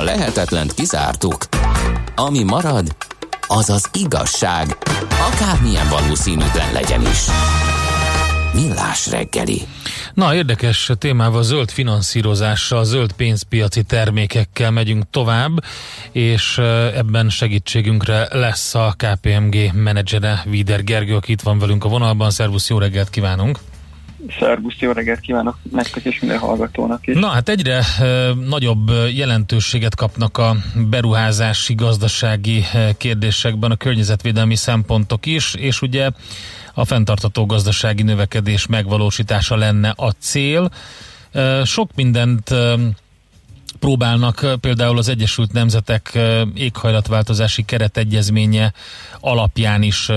A lehetetlent kizártuk. Ami marad, az az igazság, akármilyen valószínűtlen legyen is. Millás reggeli. Na, érdekes témával zöld finanszírozással, zöld pénzpiaci termékekkel megyünk tovább, és ebben segítségünkre lesz a KPMG menedzsere Vider Gergő, aki itt van velünk a vonalban. Szervusz, jó reggelt kívánunk! Szervusz, jó reggelt kívánok nektek és minden hallgatónak is. Na hát egyre nagyobb jelentőséget kapnak a beruházási, gazdasági kérdésekben a környezetvédelmi szempontok is, és ugye a fenntartató gazdasági növekedés megvalósítása lenne a cél. Sok mindent próbálnak például az Egyesült Nemzetek éghajlatváltozási keretegyezménye alapján is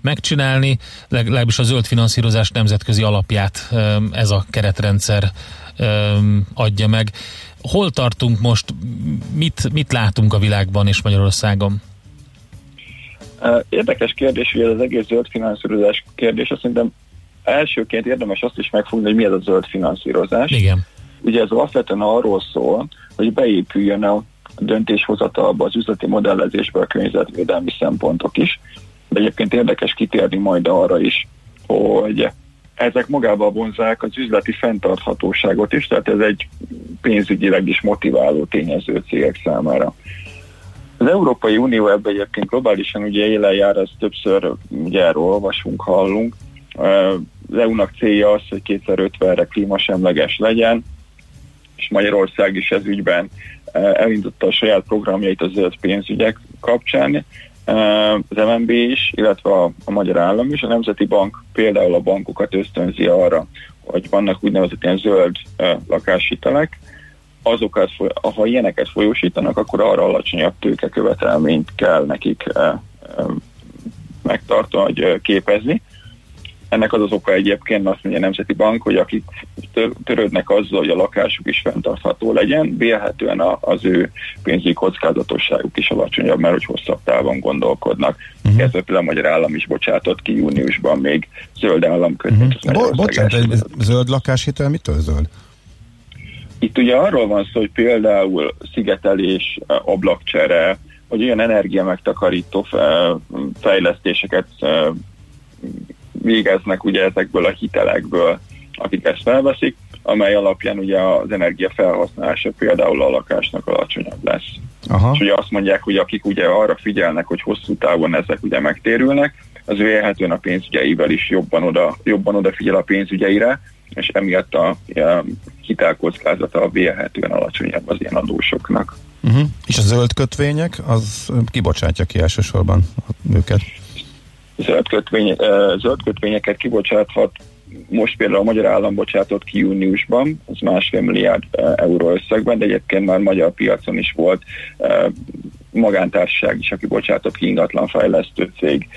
megcsinálni, legalábbis a zöld finanszírozás nemzetközi alapját ez a keretrendszer adja meg. Hol tartunk most, mit, mit látunk a világban és Magyarországon? Érdekes kérdés, hogy ez az egész zöld finanszírozás kérdés, azt szerintem elsőként érdemes azt is megfogni, hogy mi ez a zöld finanszírozás. Igen. Ugye ez alapvetően arról szól, hogy beépüljön a döntéshozatalba, az üzleti modellezésbe a környezetvédelmi szempontok is. De egyébként érdekes kitérni majd arra is, hogy ezek magába vonzák az üzleti fenntarthatóságot is, tehát ez egy pénzügyileg is motiváló tényező cégek számára. Az Európai Unió ebben egyébként globálisan ugye élen jár, ezt többször ugye erről olvasunk, hallunk. Az EU-nak célja az, hogy 2050-re klímasemleges legyen, és Magyarország is ez ügyben elindította a saját programjait a zöld pénzügyek kapcsán, az MNB is, illetve a, a Magyar Állam is. A Nemzeti Bank például a bankokat ösztönzi arra, hogy vannak úgynevezett ilyen zöld lakáshitelek, azokat, ha ilyeneket folyósítanak, akkor arra alacsonyabb tőkekövetelményt kell nekik megtartani, képezni. Ennek az az oka egyébként azt mondja a Nemzeti Bank, hogy akik törődnek azzal, hogy a lakásuk is fenntartható legyen, vélhetően az ő pénzügyi kockázatosságuk is alacsonyabb, mert hogy hosszabb távon gondolkodnak. Uh-huh. Ezzel például a Magyar Állam is bocsátott ki júniusban még zöld államkötvényt. Uh-huh. Bo- bocsánat, zöld lakáshitel mitől zöld? Itt ugye arról van szó, hogy például szigetelés, ablakcsere, vagy olyan energia megtakarító fejlesztéseket végeznek ugye ezekből a hitelekből, akik ezt felveszik, amely alapján ugye az energia felhasználása például a lakásnak alacsonyabb lesz. Aha. És ugye azt mondják, hogy akik ugye arra figyelnek, hogy hosszú távon ezek ugye megtérülnek, az vélhetően a pénzügyeivel is jobban, oda, jobban odafigyel a pénzügyeire, és emiatt a, a hitelkockázata vélhetően alacsonyabb az ilyen adósoknak. Uh-huh. És a zöld kötvények, az kibocsátja ki elsősorban őket? Zöld, kötvény, zöld kötvényeket kibocsáthat most például a magyar állam bocsátott ki júniusban, az másfél milliárd euró összegben, de egyébként már magyar piacon is volt magántársaság is, aki bocsátott ki ingatlanfejlesztő cég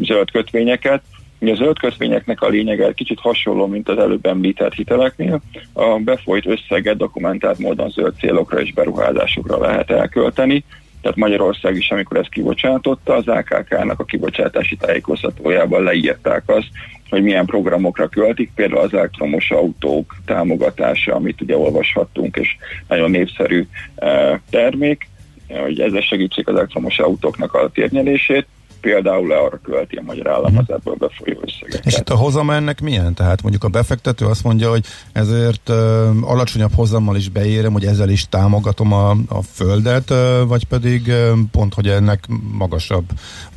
zöld kötvényeket. A zöld kötvényeknek a lényege kicsit hasonló, mint az előbb említett hiteleknél. A befolyt összeget dokumentált módon zöld célokra és beruházásokra lehet elkölteni. Tehát Magyarország is, amikor ezt kibocsátotta, az AKK-nak a kibocsátási tájékoztatójában leírták azt, hogy milyen programokra költik, például az elektromos autók támogatása, amit ugye olvashattunk, és nagyon népszerű eh, termék, hogy ezzel segítsék az elektromos autóknak a térnyelését például le arra költi a magyar állam az ebből befolyó összegeket. És itt a hozam ennek milyen? Tehát mondjuk a befektető azt mondja, hogy ezért uh, alacsonyabb hozammal is beérem, hogy ezzel is támogatom a, a földet, uh, vagy pedig uh, pont, hogy ennek magasabb,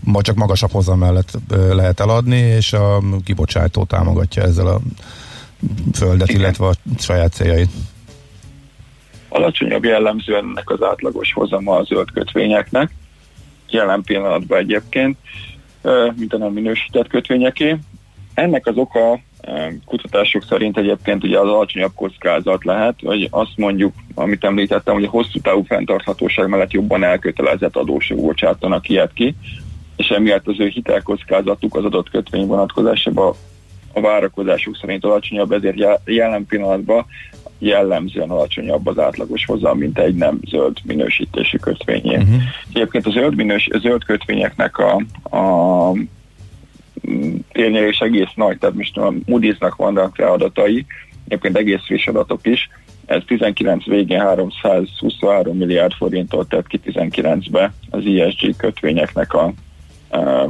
vagy csak magasabb hozam mellett uh, lehet eladni, és a kibocsátó támogatja ezzel a földet, Igen. illetve a saját céljait. Alacsonyabb jellemző ennek az átlagos hozama a zöld kötvényeknek, jelen pillanatban egyébként, mint a nem minősített kötvényeké. Ennek az oka kutatások szerint egyébként ugye az alacsonyabb kockázat lehet, hogy azt mondjuk, amit említettem, hogy a hosszú távú fenntarthatóság mellett jobban elkötelezett adósok bocsátanak ilyet ki, és emiatt az ő hitelkockázatuk az adott kötvény vonatkozásában a várakozásuk szerint alacsonyabb, ezért jelen pillanatban jellemzően alacsonyabb az átlagos hozam, mint egy nem zöld minősítésű kötvényé. Uh-huh. Egyébként a zöld, minős, a zöld kötvényeknek a, a térnyerés egész nagy, tehát most a Moody's-nak vannak rá adatai, egyébként egész friss adatok is, ez 19 végén 323 milliárd forintot tett ki 19-be az ISG kötvényeknek a, a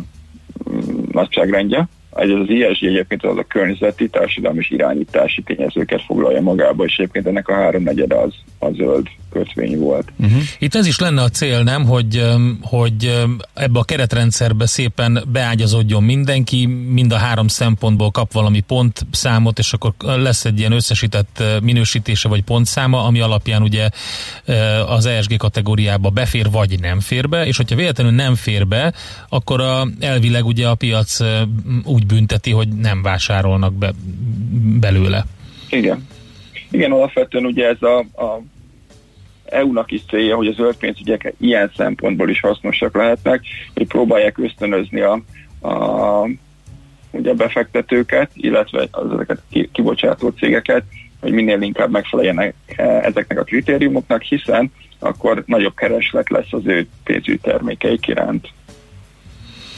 nagyságrendje. Ez az ISG egyébként az a környezeti, társadalmi és irányítási tényezőket foglalja magába, és egyébként ennek a háromnegyede az a zöld kötvény volt. Uh-huh. Itt ez is lenne a cél, nem, hogy, hogy ebbe a keretrendszerbe szépen beágyazódjon mindenki, mind a három szempontból kap valami pontszámot, és akkor lesz egy ilyen összesített minősítése vagy pontszáma, ami alapján ugye az ESG kategóriába befér vagy nem fér be, és hogyha véletlenül nem fér be, akkor a, elvileg ugye a piac úgy bünteti, hogy nem vásárolnak be, belőle. Igen. Igen, alapvetően ugye ez a, a EU-nak is célja, hogy a zöld pénzügyek ilyen szempontból is hasznosak lehetnek, hogy próbálják ösztönözni a, a ugye befektetőket, illetve az ezeket kibocsátó cégeket, hogy minél inkább megfeleljenek e, ezeknek a kritériumoknak, hiszen akkor nagyobb kereslet lesz az ő pénzügyi termékeik iránt.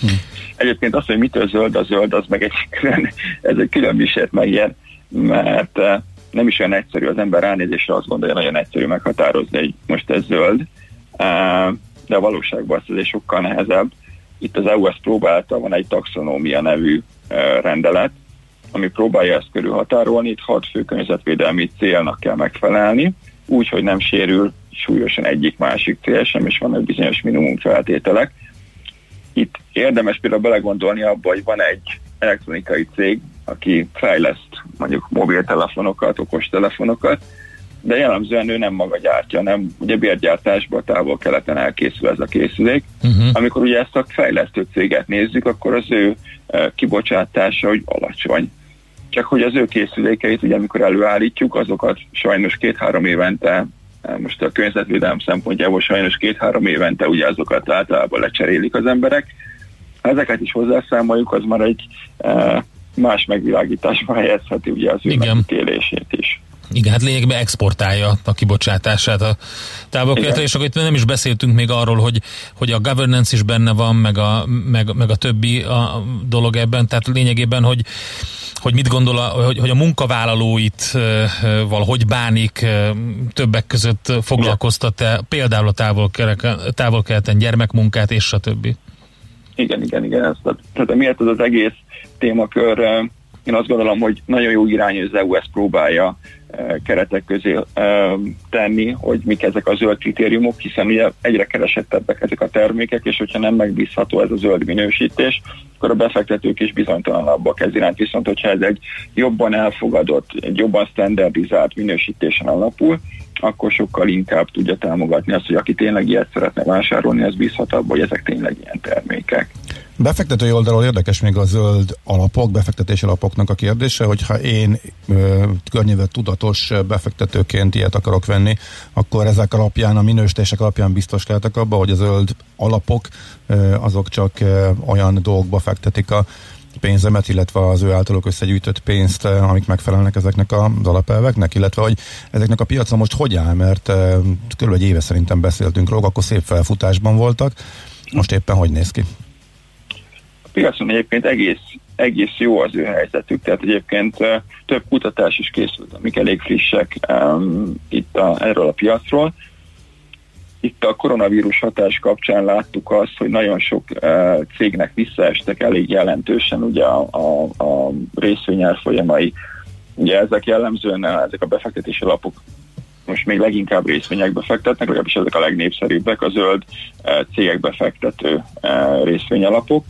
Hm. Egyébként az, hogy mitől zöld a zöld, az meg egy külön, ez egy külön visért megjelent, mert e, nem is olyan egyszerű az ember ránézésre azt gondolja, nagyon egyszerű meghatározni, hogy most ez zöld, de a valóságban ez egy sokkal nehezebb. Itt az EU ezt próbálta, van egy taxonómia nevű rendelet, ami próbálja ezt körülhatárolni, itt hat fő környezetvédelmi célnak kell megfelelni, úgy, hogy nem sérül súlyosan egyik másik cél sem, és vannak bizonyos minimum feltételek. Itt érdemes például belegondolni abba, hogy van egy elektronikai cég, aki fejleszt mondjuk mobiltelefonokat, okostelefonokat, de jellemzően ő nem maga gyártja, nem ugye bérgyártásban távol-keleten elkészül ez a készülék. Uh-huh. Amikor ugye ezt a fejlesztő céget nézzük, akkor az ő kibocsátása hogy alacsony. Csak hogy az ő készülékeit, ugye amikor előállítjuk, azokat sajnos két-három évente most a környezetvédelem szempontjából sajnos két-három évente ugye azokat általában lecserélik az emberek. Ha ezeket is hozzászámoljuk, az már egy más megvilágításba helyezheti ugye az ő megítélését is. Igen, hát lényegben exportálja a kibocsátását a távolkeletre, és akkor itt nem is beszéltünk még arról, hogy, hogy a governance is benne van, meg a, meg, meg a többi a dolog ebben, tehát lényegében, hogy hogy mit gondol, a, hogy, hogy a munkavállalóit val hogy bánik többek között foglalkoztat-e például a távol-keleten gyermekmunkát és a többi? Igen, igen, igen. Ez, tehát miért ez az egész témakör, én azt gondolom, hogy nagyon jó irány, hogy az EU ezt próbálja keretek közé tenni, hogy mik ezek a zöld kritériumok, hiszen ugye egyre keresettebbek ezek a termékek, és hogyha nem megbízható ez a zöld minősítés, akkor a befektetők is bizonytalanabbak ez iránt. Viszont, hogyha ez egy jobban elfogadott, egy jobban standardizált minősítésen alapul, akkor sokkal inkább tudja támogatni azt, hogy aki tényleg ilyet szeretne vásárolni, az bízhat hogy ezek tényleg ilyen termékek. Befektetői oldalról érdekes még a zöld alapok, befektetési alapoknak a kérdése, hogyha én környezet tudatos befektetőként ilyet akarok venni, akkor ezek alapján, a minősítések alapján biztos lehetek abba, hogy a zöld alapok ö, azok csak ö, olyan dolgokba fektetik a pénzemet, illetve az ő általuk összegyűjtött pénzt, amik megfelelnek ezeknek az alapelveknek, illetve hogy ezeknek a piaca most hogy áll, mert kb. egy éve szerintem beszéltünk róla, akkor szép felfutásban voltak, most éppen hogy néz ki? Piacon egyébként egész, egész jó az ő helyzetük, tehát egyébként több kutatás is készült, amik elég frissek um, itt a, erről a piacról. Itt a koronavírus hatás kapcsán láttuk azt, hogy nagyon sok uh, cégnek visszaestek elég jelentősen ugye a, a, a részvényárfolyamai. Ugye ezek jellemzően ezek a befektetési lapok most még leginkább részvényekbe fektetnek, legalábbis ezek a legnépszerűbbek, a zöld cégekbe fektető részvényalapok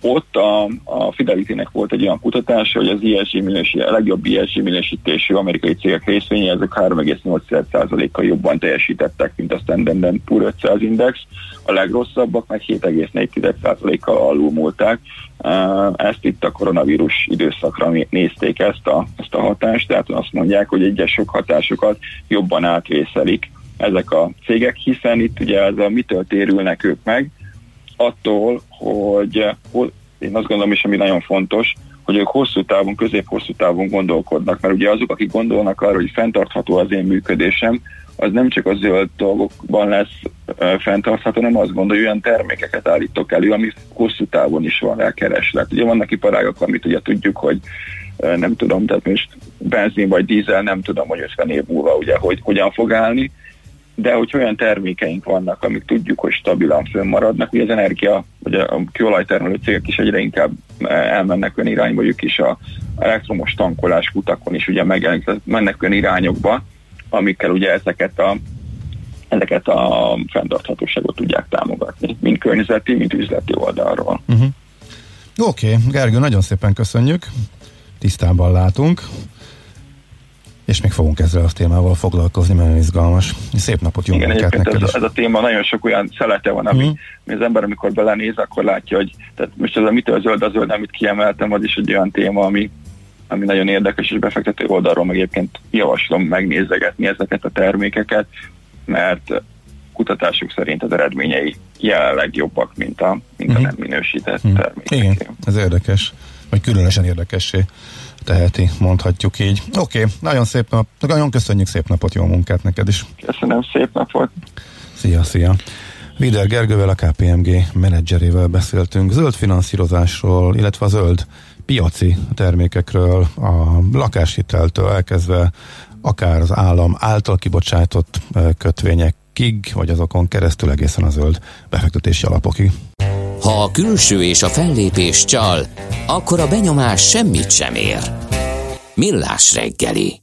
ott a, a Fidelity-nek volt egy olyan kutatása, hogy az ESG minősí, a legjobb ESG minősítésű amerikai cégek részvényei, ezek 3,8%-kal jobban teljesítettek, mint a Standard Poor 500 Index, a legrosszabbak meg 7,4%-kal alulmúlták. Ezt itt a koronavírus időszakra nézték ezt a, ezt a hatást, tehát azt mondják, hogy egyes sok hatásokat jobban átvészelik ezek a cégek, hiszen itt ugye ez a mitől térülnek ők meg, attól, hogy én azt gondolom is, ami nagyon fontos, hogy ők hosszú távon, közép-hosszú távon gondolkodnak, mert ugye azok, akik gondolnak arra, hogy fenntartható az én működésem, az nem csak a zöld dolgokban lesz uh, fenntartható, hanem azt gondolja, hogy olyan termékeket állítok elő, ami hosszú távon is van rá kereslet. Ugye vannak iparágak, amit ugye tudjuk, hogy nem tudom, tehát most benzin vagy dízel nem tudom, hogy 50 év múlva ugye, hogy hogyan fog állni, de hogy olyan termékeink vannak, amik tudjuk, hogy stabilan fönnmaradnak, hogy az energia, vagy a kőolajtermelő cégek is egyre inkább elmennek olyan irányba, ők is a elektromos tankolás kutakon is ugye megjelenik, mennek olyan irányokba, amikkel ugye ezeket a ezeket a fenntarthatóságot tudják támogatni, mind környezeti, mind üzleti oldalról. Uh-huh. Oké, okay. Gergő, nagyon szépen köszönjük, tisztában látunk, és még fogunk ezzel a témával foglalkozni, mert izgalmas. Szép napot, jó Igen, neked ez, ez a téma nagyon sok olyan szelete van, ami, ami az ember, amikor belenéz, akkor látja, hogy tehát most ez a mitől zöld a zöld, amit kiemeltem, az is egy olyan téma, ami, ami nagyon érdekes, és befektető oldalról meg egyébként javaslom megnézegetni ezeket a termékeket, mert kutatásuk szerint az eredményei jelenleg jobbak, mint a, mint a mhm. nem minősített uh-huh. termékek. Igen, ez érdekes, vagy különösen érdekessé teheti, mondhatjuk így. Oké, okay, nagyon szép nap, nagyon köszönjük, szép napot, jó munkát neked is. Köszönöm, szép napot. Szia, szia. Vider Gergővel, a KPMG menedzserével beszéltünk zöld finanszírozásról, illetve a zöld piaci termékekről, a lakáshiteltől elkezdve akár az állam által kibocsátott kötvényekig, vagy azokon keresztül egészen a zöld befektetési alapokig. Ha a külső és a fellépés csal, akkor a benyomás semmit sem ér. Millás reggeli